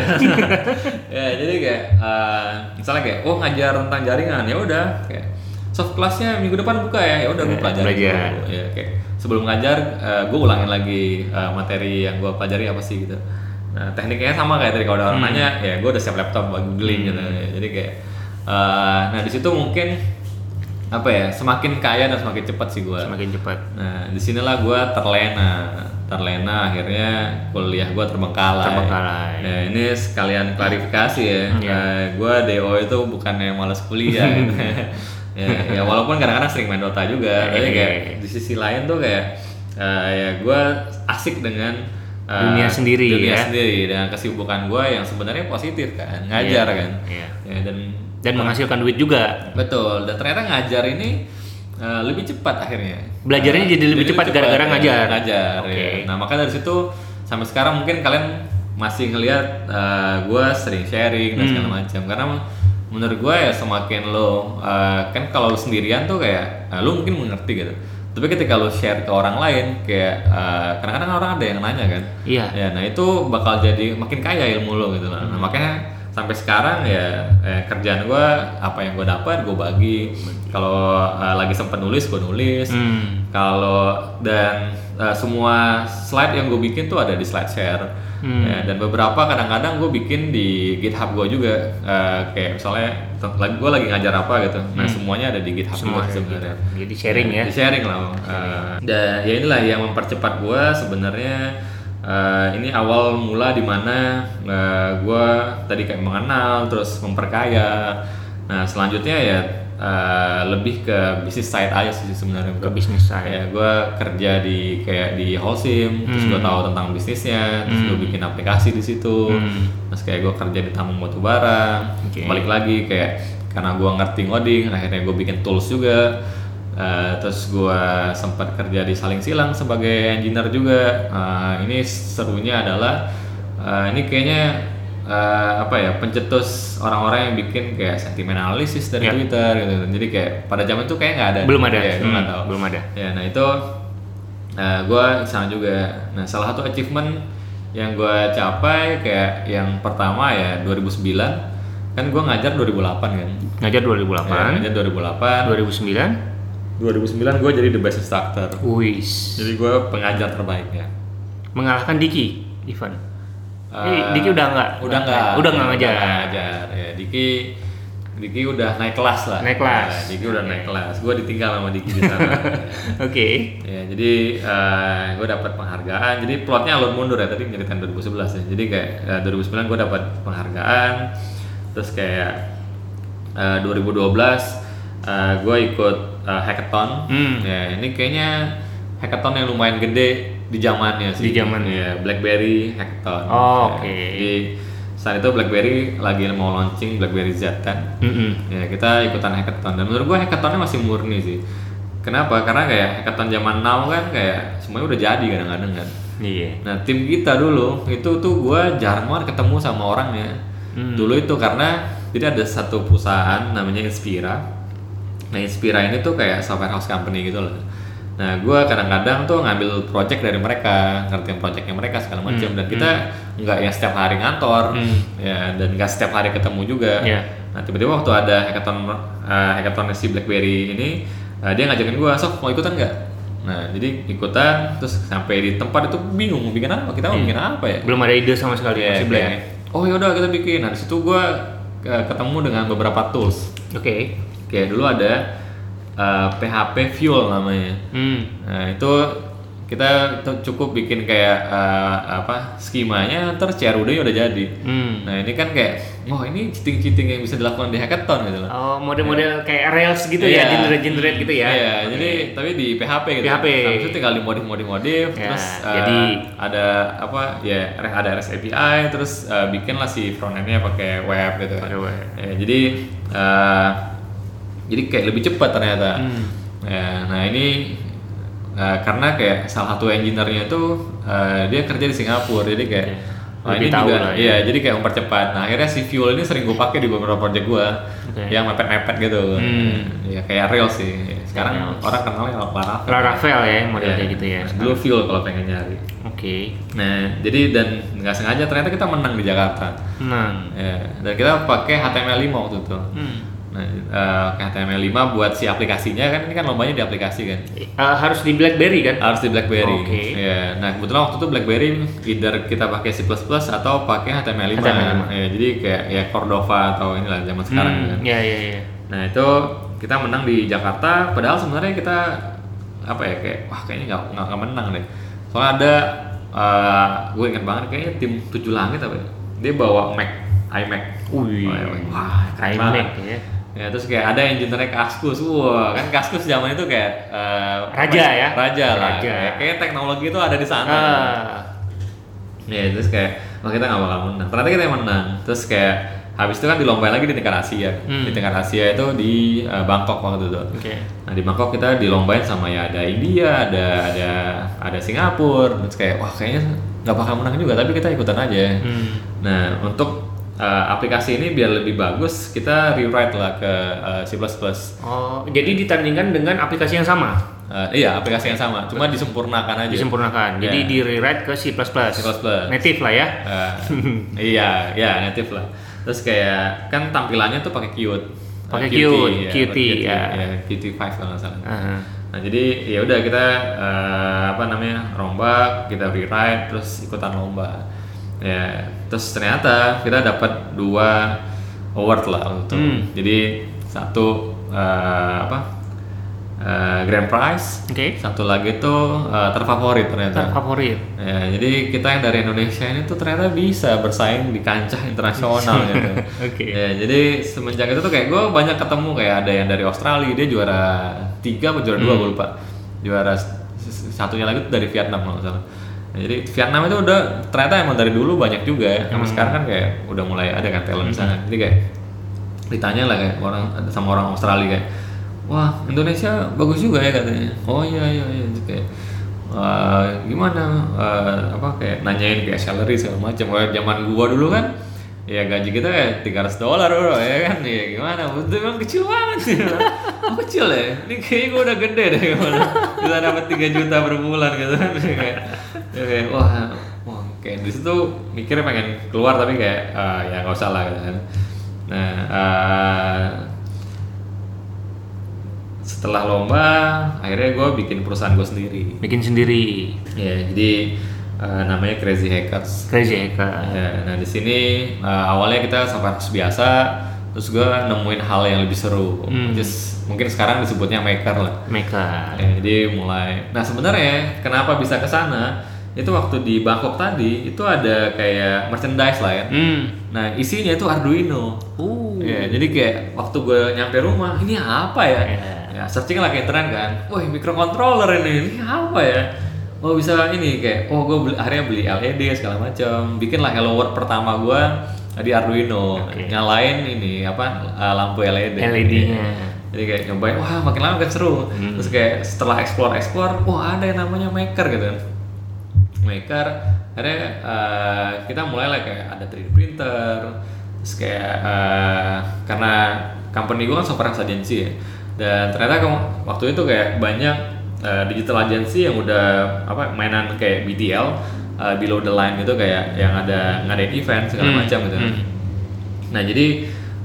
ya jadi kayak eh, misalnya kayak oh ngajar tentang jaringan ya udah kayak soft classnya minggu depan buka ya ya udah gue Ya, belajar. dulu. ya kayak sebelum ngajar gue ulangin lagi eh, materi yang gue pelajari apa sih gitu nah tekniknya sama kayak tadi kalau ada orang Hmm. nanya ya gue udah siap laptop buat googling gitu jadi kayak eh, nah di situ mungkin apa ya semakin kaya dan semakin cepat sih gue Semakin cepat. nah di sinilah gue terlena terlena akhirnya kuliah gue terbengkalai Terbengkalai. nah ini sekalian klarifikasi ya Iya. gue DO itu bukan yang malas kuliah gitu. ya, ya walaupun kadang-kadang sering main Dota juga tapi Iya. kayak di sisi lain tuh kayak eh, ya gue asik dengan eh, Dunia sendiri dunia ya. sendiri dengan kesibukan gue yang sebenarnya positif kan ngajar Iya, kan iya. Ya, dan Dan menghasilkan duit juga. betul dan ternyata ngajar ini eh, lebih cepat akhirnya Belajarnya Eh, jadi lebih cepat gara-gara ya, ngajar. ngajar Oke. ya. nah makanya dari situ sampai sekarang mungkin kalian masih ngelihat gue sering sharing dan Hmm. segala macam karena menurut gue ya semakin lo eh, kan kalau sendirian tuh kayak eh, lo mungkin mengerti gitu. Tapi ketika lo share ke orang lain kayak eh, kadang-kadang orang ada yang nanya kan. Iya. ya nah itu bakal jadi makin kaya ilmu lo gitu nah, makanya sampai sekarang ya eh, kerjaan gue apa yang gue dapat gue bagi. Kalau eh, lagi sempet nulis gue nulis. Hmm. Kalau dan uh, semua slide yang gue bikin tuh ada di slide share. Hmm. Ya, dan beberapa kadang-kadang gue bikin di GitHub gue juga uh, kayak misalnya gue lagi ngajar apa gitu. Nah semuanya ada di GitHub Hmm. Semua ada sebenarnya. Jadi sharing ya. Di sharing lah. Uh, dan ya inilah yang mempercepat gue sebenarnya. Uh, ini awal mula di mana uh, gue tadi kayak mengenal terus memperkaya. Nah selanjutnya ya uh, lebih ke bisnis side aja sih sebenarnya. Ke bisnis saya. Ya, gue kerja di kayak di Holcim, terus gue tahu tentang bisnisnya, terus gue bikin aplikasi di situ, terus kayak gue kerja di tambang batu bara, Oke. balik lagi kayak karena gue ngerti ngoding, akhirnya gue bikin tools juga, Eh, terus gue sempat kerja di saling silang sebagai engineer juga. Eh, ini serunya adalah eh, ini kayaknya eh, apa ya pencetus orang-orang yang bikin kayak sentimen analisis dari Ya. Twitter gitu. Jadi kayak pada zaman itu kayak nggak ada. Belum ada. Ya, Hmm, tahu. belum ada. Ya, nah itu uh, gue sana juga. Nah, salah satu achievement yang gue capai kayak yang pertama ya 2009 kan gue ngajar 2008 kan. Ngajar Ya, 2008, ngajar 2008. 2009, 2009 gue jadi the best instructor. wis. Jadi gue pengajar terbaik ya. Mengalahkan Diki, Ivan. Uh, Eh, Diki udah nggak? Udah nggak. Udah nggak ngajar. nggak ngajar. Ya, Diki Diki udah naik kelas lah. Naik kelas. Ya, Diki udah naik kelas. Gue ditinggal sama Diki di sana. Oke. Ya, jadi gue dapat penghargaan. Jadi plotnya alur mundur ya tadi nyeritain 2011 ya. Jadi kayak eh, 2009 gue dapat penghargaan. Terus kayak eh, 2012 gue ikut eh, hackathon. Hmm. Ya, ini kayaknya hackathon yang lumayan gede di zamannya sih. Di zamannya. Ya, BlackBerry hackathon. Oh, Ya, oke. Jadi saat itu BlackBerry lagi mau launching BlackBerry Z kan. Mm-mm. Ya kita ikutan hackathon dan menurut gua hackathonnya masih murni sih. Kenapa? Karena kayak hackathon zaman now kan kayak semuanya udah jadi kadang-kadang kan. Iya. Nah tim kita dulu itu tuh gua jarang banget ketemu sama orangnya. Hmm. Dulu itu karena jadi ada satu perusahaan namanya Inspira. Nah Inspira ini tuh kayak software house company gitu loh. Nah gua kadang-kadang tuh ngambil project dari mereka, ngertiin projectnya mereka segala macam. Dan kita nggak yang setiap hari ngantor, Hmm. ya dan nggak setiap hari ketemu juga. Iya. Nah tiba-tiba waktu ada hackathon uh, hackathon si BlackBerry ini uh, dia ngajakin gua, "Sof, mau ikutan nggak?" Nah, jadi ikutan terus sampai di tempat itu bingung mau bikin apa? Kita mau bikin apa ya? Belum ada ide sama sekali Iya, masih blank. kayak, oh yaudah kita bikin. Nah, di situ gua uh, ketemu dengan beberapa tools. Oke. Kayak dulu ada uh, PHP Fuel namanya. Hmm. Nah, itu kita cukup bikin kayak uh, apa skemanya terus CRUD udah jadi. Hmm. Nah, ini kan kayak oh ini cheating-cheating yang bisa dilakukan di hackathon gitu loh. Oh, model-model kayak Rails gitu ya, Iya. generate-generate gitu ya. Iya, Oke. jadi tapi di PHP gitu. PHP. Habis itu tinggal dimodif-modif-modif Ya, terus uh, jadi- ada apa ya ada REST API terus uh, bikinlah si front end-nya pakai web gitu. Pakai web. Ya, jadi uh, jadi kayak lebih cepat ternyata. Hmm. Ya, nah ini uh, karena kayak salah satu engineer-nya itu uh, dia kerja di Singapura jadi kayak Oke. oh, ini Lebih tahu juga lah ya. iya jadi kayak mempercepat. Nah akhirnya si Fuel ini sering gue pakai di beberapa project gue Oke. yang mepet-mepet gitu. Hmm. Ya kayak Rails sih. Sekarang Rails. orang kenalnya Laravel. Laravel ya model Iya. kayak gitu ya. Dulu Fuel kalau pengen nyari. Oke. Nah jadi dan nggak sengaja ternyata kita menang di Jakarta. Nah. Ya, dan kita pakai HTML5 waktu itu. Hmm. Nah, eh, pakai HTML5 buat si aplikasinya kan ini kan lombanya di aplikasi kan. Eh, harus di BlackBerry kan? Harus di BlackBerry. Oke. Ya, nah kebetulan waktu itu BlackBerry either kita pakai C++ atau pakai HTML5. HTML5. Ya, jadi kayak ya Cordova atau inilah zaman sekarang Hmm, kan. Iya, iya, iya. Nah itu kita menang di Jakarta, padahal sebenarnya kita apa ya kayak wah kayaknya nggak nggak menang deh. Soalnya ada eh, gue ingat banget kayaknya tim tujuh langit apa ya? Dia bawa Mac, iMac. Wih. Wah, keren iMac banget. ya. Ya terus kayak ada engineer Kaskus, wah kan Kaskus zaman itu kayak eh, Raja ya? raja lah. Raja. Kayak, kayak teknologi itu ada di sana. Ah. Ya terus kayak wah kita nggak bakal menang. Ternyata kita yang menang. Terus kayak habis itu kan dilombain lagi di tingkat Asia. Hmm. Di tingkat Asia itu di eh, Bangkok waktu itu. Oke. Nah di Bangkok kita dilombain sama ya ada India, ada ada ada Singapura. Terus kayak wah kayaknya nggak bakal menang juga tapi kita ikutan aja. Hmm. Nah untuk eh, aplikasi ini biar lebih bagus kita rewrite lah ke eh, C++. Oh, jadi ditandingkan dengan aplikasi yang sama, Eh, iya aplikasi yang sama, cuma disempurnakan aja. disempurnakan. Iya. Jadi di rewrite ke C++. C++. Native lah ya. Eh, iya, iya native lah. Terus kayak kan tampilannya tuh pakai Qt. Pakai Eh, Qt, ya, Qt, pakai ya. ya. Qt 5 kalau nggak salah. Ah. Nah jadi ya udah kita eh, apa namanya rombak, kita rewrite, terus ikutan lomba. Ya terus ternyata kita dapat dua award lah untuk. Hmm. Jadi satu eh, apa eh, grand prize, Oke. satu lagi tuh eh, terfavorit ternyata. Favorit. Ya, jadi kita yang dari Indonesia ini tuh ternyata bisa bersaing di kancah internasional gitu. Oke. Ya, jadi semenjak itu tuh kayak gue banyak ketemu kayak ada yang dari Australia dia juara tiga atau juara dua gue lupa. Juara satunya lagi tuh dari Vietnam kalau salah. Jadi Vietnam itu udah ternyata emang dari dulu banyak juga ya. Sama sekarang kan kayak udah mulai ada kan talent sana. Jadi kayak ditanya lah kayak orang sama orang Australia kayak wah Indonesia bagus juga ya katanya. Oh iya iya iya. Kayak "Wah, gimana? Eh, apa kayak nanyain kayak salary segala macam. Kayak zaman gua dulu kan ya gaji kita kayak 300 dolar bro ya kan? Ya gimana? Itu emang kecil banget sih oh kecil ya. Ini kayaknya gua udah gede deh gimana? Bisa dapat 3 juta per bulan gitu kan kayak wah wah kayak di situ mikirnya pengen keluar tapi kayak "Ah, ya nggak usah lah gitu kan Nah, eh, setelah lomba, akhirnya gue bikin perusahaan gue sendiri. Bikin sendiri. Ya, jadi eh, namanya Crazy Hackers. Crazy Hacker. Ya, nah di sini eh, awalnya kita sampai biasa, terus gue nemuin hal yang lebih seru. Hmm. Just, mungkin sekarang disebutnya maker lah. Maker. Ya, jadi mulai. Nah sebenarnya kenapa bisa ke sana? Itu waktu di Bangkok tadi itu ada kayak merchandise lah ya. Hmm. Nah isinya itu Arduino. Uh. Ya, jadi kayak waktu gue nyampe rumah, ini apa ya? Iya. Ya, searching lah ke internet kan. Wah, microcontroller ini, ini apa ya? Oh bisa ini kayak, oh gue beli, akhirnya beli LED segala macam. Bikin lah Hello World pertama gue di Arduino. Oke. Nyalain ini apa lampu LED. LED-nya. Jadi kayak nyobain, wah makin lama makin seru. Hmm. Terus kayak setelah explore explore, wah ada yang namanya maker gitu kan. Maker, akhirnya eh, kita mulai lah kayak ada 3D printer, terus kayak eh, karena company gue kan software house agency ya, dan ternyata waktu itu kayak banyak eh, digital agency yang udah apa mainan kayak BTL, eh, below the line gitu kayak yang ada ngadain event segala Hmm. macam gitu. Hmm. Nah jadi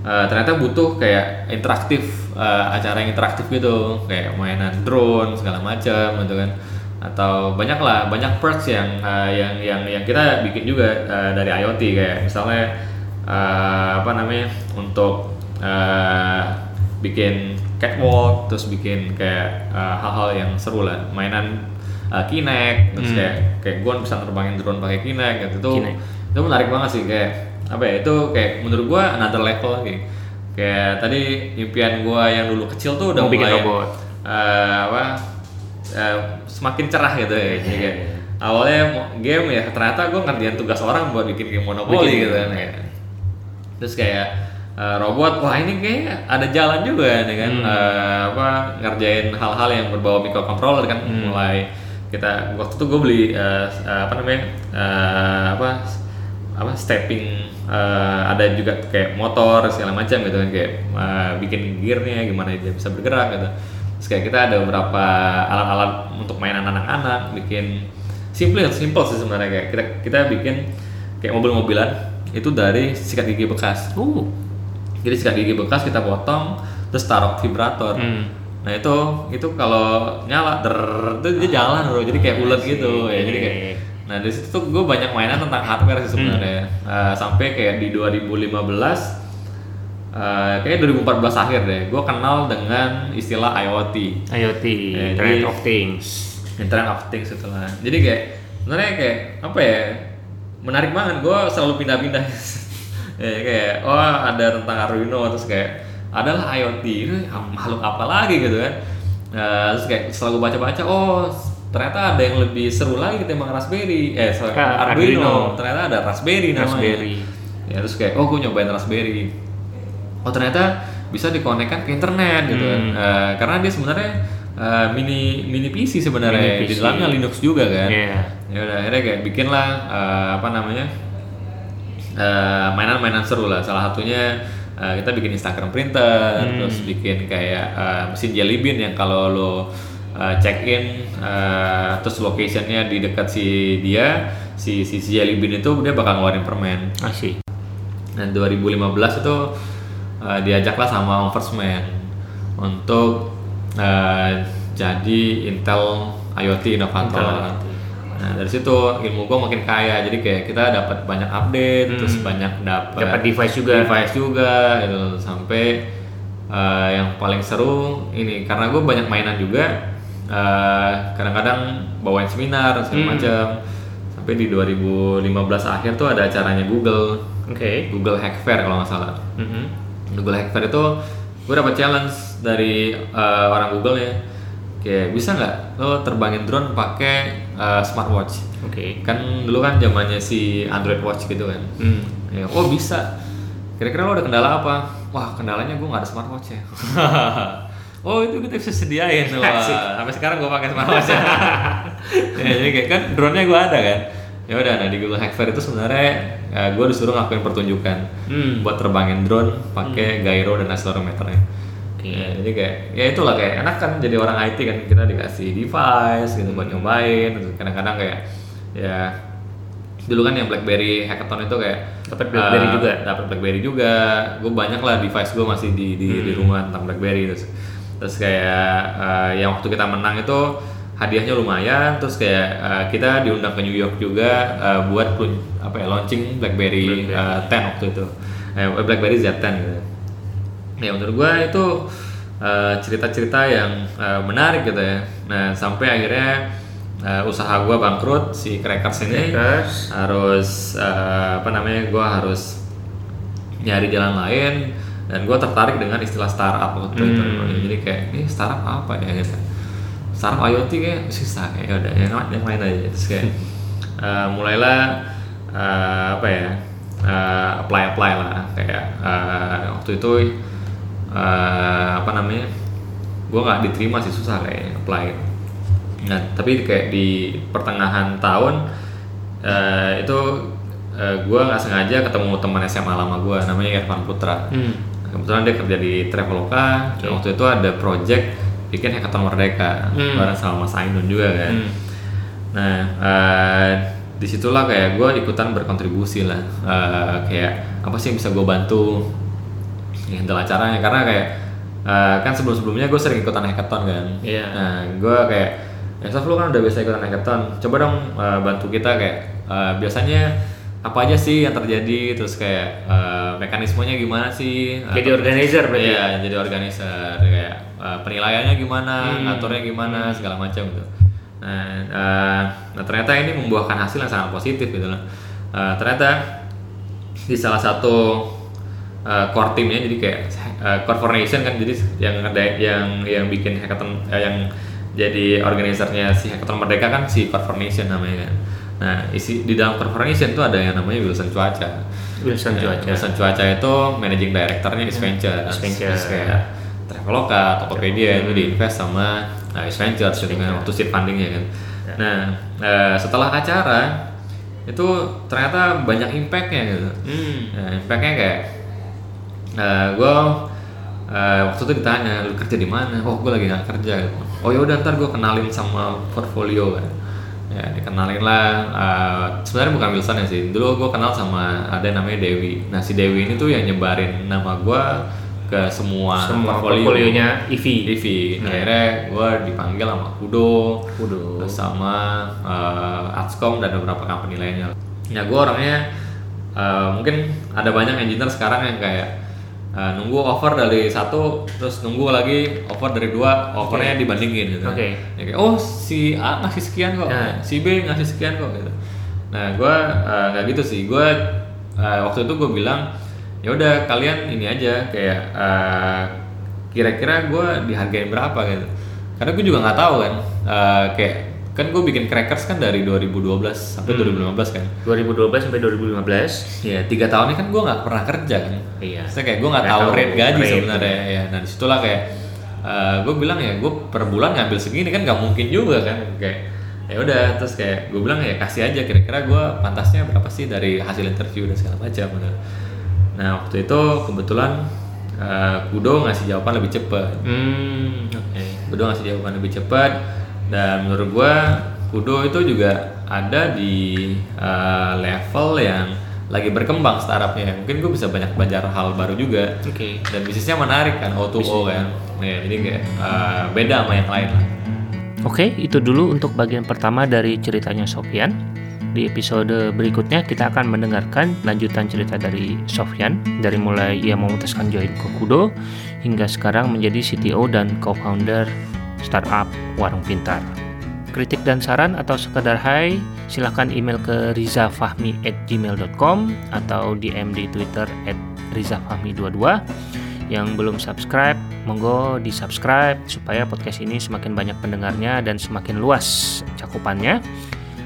eh, ternyata butuh kayak interaktif eh, acara yang interaktif gitu, kayak mainan drone segala macam gitu kan, atau banyak lah banyak perks yang eh, yang yang yang kita bikin juga eh, dari IoT kayak misalnya eh, apa namanya untuk eh, bikin catwalk, terus bikin kayak hal-hal yang seru lah, mainan eh, Kinect, terus Hmm. kayak kayak gue bisa terbangin drone pakai Kinect gitu itu Kinect. itu menarik banget sih kayak apa ya itu kayak menurut gua another level lagi kayak tadi impian gua yang dulu kecil tuh udah Mau bikin mulai robot. eh, apa eh, semakin cerah gitu ya jadi kayak awalnya mau game ya ternyata gua ngerjain tugas orang buat bikin game monopoli Bikin. gitu kan kayak. terus kayak eh, robot wah ini kayaknya ada jalan juga nih kan Hmm. Eh, apa ngerjain hal-hal yang berbau microcontroller kan Hmm. mulai kita waktu itu gue beli eh, apa namanya eh, apa apa stepping eh, ada juga kayak motor segala macam gitu kan kayak eh, bikin gearnya gimana dia bisa bergerak gitu terus kayak kita ada beberapa alat-alat untuk mainan anak-anak bikin simple simple sih sebenarnya. Kayak kita kita bikin kayak mobil-mobilan itu dari sikat gigi bekas. Uh. jadi sikat gigi bekas kita potong terus taruh vibrator. Hmm. nah itu itu kalau nyala der itu dia jalan bro. Jadi kayak ulet gitu. Ya jadi kayak nah di situ tuh gue banyak mainan tentang hardware sih sebenarnya. Eh, sampai kayak di 2015 eh kayaknya 2014 akhir deh gue kenal dengan istilah IoT IoT, Ya, Internet jadi- of Things. Internet of Things itu lah. Jadi kayak sebenarnya kayak apa ya? Menarik banget. Gue selalu pindah-pindah. ya, kayak oh ada tentang Arduino terus kayak adalah IoT ini makhluk apa lagi gitu kan. Nah, terus kayak setelah gue baca-baca oh ternyata ada yang lebih seru lagi ketimbang Raspberry eh sorry, Arduino. Arduino. ternyata ada Raspberry namanya Raspberry. ya terus kayak oh gue nyobain Raspberry oh ternyata bisa dikonekkan ke internet gitu kan Hmm. Eh, karena dia sebenarnya eh, mini mini PC sebenarnya Mini di dalamnya Linux juga kan Iya. ya udah akhirnya kayak bikin lah eh, apa namanya mainan-mainan seru lah salah satunya eh, kita bikin Instagram printer Hmm. terus bikin kayak eh, mesin jelly bean yang kalau lo eh, check in eh, terus locationnya di dekat si dia si si, si jelly bean itu dia bakal ngeluarin permen Asik. dan 2015 itu uh, diajaklah sama First Man untuk uh, jadi Intel IoT inovator. Intel IoT. Nah dari situ ilmu gue makin kaya, jadi kayak kita dapat banyak update, Hmm. terus banyak dapat Dapat device juga. device juga, gitu. sampai eh, yang paling seru ini karena gue banyak mainan juga, eh, kadang-kadang bawain seminar segala Hmm. macam. Sampai di 2015 akhir tuh ada acaranya Google, Oke. Google Hack Fair kalau nggak salah. Mhm. Google Hack Fair itu gue dapat challenge dari uh, orang Google ya. Kayak bisa nggak lo terbangin drone pakai uh, smartwatch? Oke. kan dulu kan zamannya si Android Watch gitu kan. Hmm. ya, oh bisa. Kira-kira lo ada kendala apa? Wah kendalanya gue nggak ada smartwatch ya. Oh itu kita bisa sediain. Wah sampai sekarang gue pakai smartwatch. Ya. jadi kayak kan drone-nya gue ada kan ya udah nah di Google Hack Fair itu sebenarnya gue disuruh ngelakuin pertunjukan Hmm. buat terbangin drone pakai gyro dan accelerometernya. Oke. Ya, jadi kayak ya itulah kayak enak kan jadi orang IT kan kita dikasih device gitu buat nyobain terus kadang-kadang kayak ya dulu kan yang BlackBerry hackathon itu kayak Dapat BlackBerry eh, juga? dapat BlackBerry juga gue banyak lah device gue masih di di, di Hmm. rumah tentang BlackBerry terus terus kayak eh, yang waktu kita menang itu hadiahnya lumayan terus kayak eh, kita diundang ke New York juga eh, buat apa ya launching BlackBerry, BlackBerry. eh, 10 waktu itu. Eh, BlackBerry Z10 gitu. Ya menurut gue itu cerita-cerita yang eh, menarik gitu ya. Nah sampai akhirnya eh, usaha gue bangkrut si Crackers ini. Crackers. harus eh, apa namanya gue harus nyari jalan lain dan gue tertarik dengan istilah startup waktu itu. Hmm. jadi kayak ini startup apa ya? gitu startup IoT kayak susah kayak ya udah yang, yang lain aja. Terus kayak eh, mulailah eh, apa ya apply apply lah. Kayak eh, waktu itu eh, apa namanya gue nggak diterima sih susah kayak apply. Nah tapi kayak di pertengahan tahun eh, itu gue nggak sengaja ketemu teman SMA lama gue namanya Irfan Putra. Hmm. kebetulan dia kerja di Traveloka. Oke. waktu itu ada project bikin hackathon merdeka Hmm. bareng sama Mas Ainun juga kan Hmm. Nah, eh, di situlah kayak gue ikutan berkontribusi lah. Eh, kayak apa sih yang bisa gue bantu ya, dalam acaranya karena kayak eh, kan sebelum-sebelumnya gue sering ikutan hackathon kan. Iya. Nah, gue kayak ya Saf, lu kan udah biasa ikutan hackathon. Coba dong eh, bantu kita kayak eh, biasanya apa aja sih yang terjadi terus kayak eh, mekanismenya gimana sih Jadi Atau- organizer berarti? Iya, jadi organizer kayak uh, penilaiannya gimana, Hmm. ngaturnya gimana, segala macam gitu. Nah, uh, nah, ternyata ini membuahkan hasil yang sangat positif gitu loh. Uh, ternyata di salah satu uh, core timnya jadi kayak uh, core formation kan jadi yang yang yang bikin hackathon uh, yang jadi organisernya si hackathon merdeka kan si core formation namanya kan. Nah, isi di dalam core formation itu ada yang namanya Wilson Cuaca. Wilson Ya, Cuaca. Wilson Cuaca itu managing directornya East Ventures. East Ventures. Terus kayak Traveloka, Tokopedia itu diinvest sama uh, East Ventures gitu kan waktu seed fundingnya kan. Ya. Nah eh, setelah acara itu ternyata banyak impactnya gitu. Hmm. Nah, impactnya kayak gue waktu itu ditanya lu kerja di mana? Oh gue lagi nggak kerja. Gitu. Oh ya udah ntar gue kenalin sama portfolio kan. Ya dikenalin lah. eh, sebenarnya bukan Wilson ya sih. Dulu gue kenal sama ada yang namanya Dewi. Nah si Dewi ini tuh yang nyebarin nama gue ke semua, Semua portfolio. portfolionya EV. EV. Akhirnya gue dipanggil sama Kudo, Kudo. sama uh, Atscom dan beberapa company lainnya. Ya gue orangnya uh, mungkin ada banyak engineer sekarang yang kayak uh, nunggu offer dari satu, terus nunggu lagi offer dari dua, offernya dibandingin gitu. Oke. Ya kayak, oh si A ngasih sekian kok, Nah. si B ngasih sekian kok gitu. Nah gue uh, nggak gitu sih, gue uh, waktu itu gue bilang ya udah kalian ini aja kayak uh, kira-kira gue dihargain berapa gitu. Karena gue juga nggak tahu kan, uh, kayak kan gue bikin crackers kan dari 2012 sampai 2015 kan. 2012 sampai 2015. Ya tiga tahun ini kan gue nggak pernah kerja kan. Iya. Maksudnya kayak gue nggak tahu rate gaji sebenarnya ya. Nah di situlah kayak gue bilang ya gue per bulan ngambil segini kan nggak mungkin juga kan kayak ya udah terus kayak gue bilang ya kasih aja kira-kira gue pantasnya berapa sih dari hasil interview dan segala macam gitu. Nah waktu itu kebetulan eh, Kudo ngasih jawaban lebih cepat. Hmm. Oke. Kudo ngasih jawaban lebih cepat dan menurut gua Kudo itu juga ada di uh, level yang lagi berkembang startupnya. Mungkin gue bisa banyak belajar hal baru juga. Oke. dan bisnisnya menarik kan O2O kan. Ya, jadi kayak uh, beda sama yang lain lah. Oke, itu dulu untuk bagian pertama dari ceritanya Sofyan. Di episode berikutnya kita akan mendengarkan lanjutan cerita dari Sofyan. Dari mulai ia memutuskan join ke Kudo hingga sekarang menjadi CTO dan co-founder startup Warung Pintar. Kritik dan saran atau sekedar hai, silahkan email ke rizafahmi@gmail.com atau DM di Twitter @rizafahmi22. Yang belum subscribe, monggo di subscribe supaya podcast ini semakin banyak pendengarnya dan semakin luas cakupannya.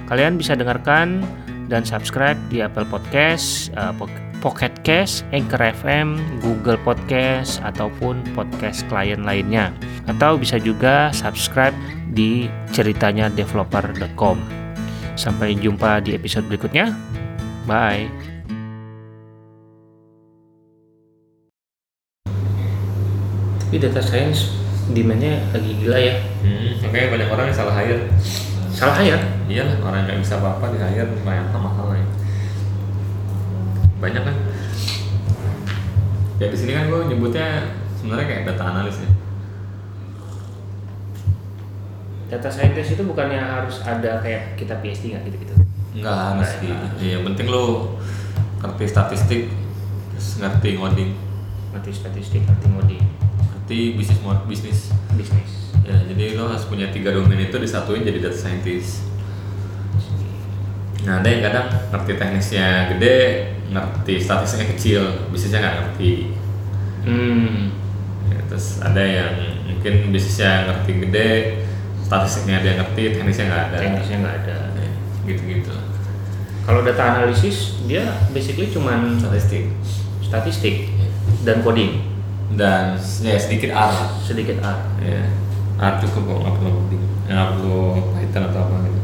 Kalian bisa dengarkan dan subscribe di Apple Podcast, eh, Poc- Pocket Cast, Anchor FM, Google Podcast, ataupun podcast klien lainnya. Atau bisa juga subscribe di ceritanya developer.com. Sampai jumpa di episode berikutnya. Bye. Tapi data science demandnya lagi gila ya. hmm, makanya banyak orang yang salah hire Salah ya? iyalah orang yang nggak bisa apa-apa di hire banyak masalahnya. Banyak kan? Ya di sini kan gue nyebutnya sebenarnya kayak data analis ya. Data scientist itu bukannya harus ada kayak kita PhD nggak gitu-gitu? nggak harus sih. ya, yang penting lo ngerti statistik terus ngerti ngoding. Ngerti statistik, ngerti ngoding, ngerti bisnis bisnis. Bisnis. ya jadi lo harus punya tiga domain itu disatuin jadi data scientist. Nah ada yang kadang ngerti teknisnya gede ngerti statistiknya kecil bisnisnya nggak ngerti. Hmm. Ya, terus ada yang mungkin bisnisnya ngerti gede statistiknya dia ngerti teknisnya nggak ada. Teknisnya nggak ada. Ya, gitu-gitu. Kalau data analisis dia basically cuman statistik. statistik dan coding dan ya sedikit lah sedikit R. ya R cukup kok nggak perlu nggak perlu Python atau apa gitu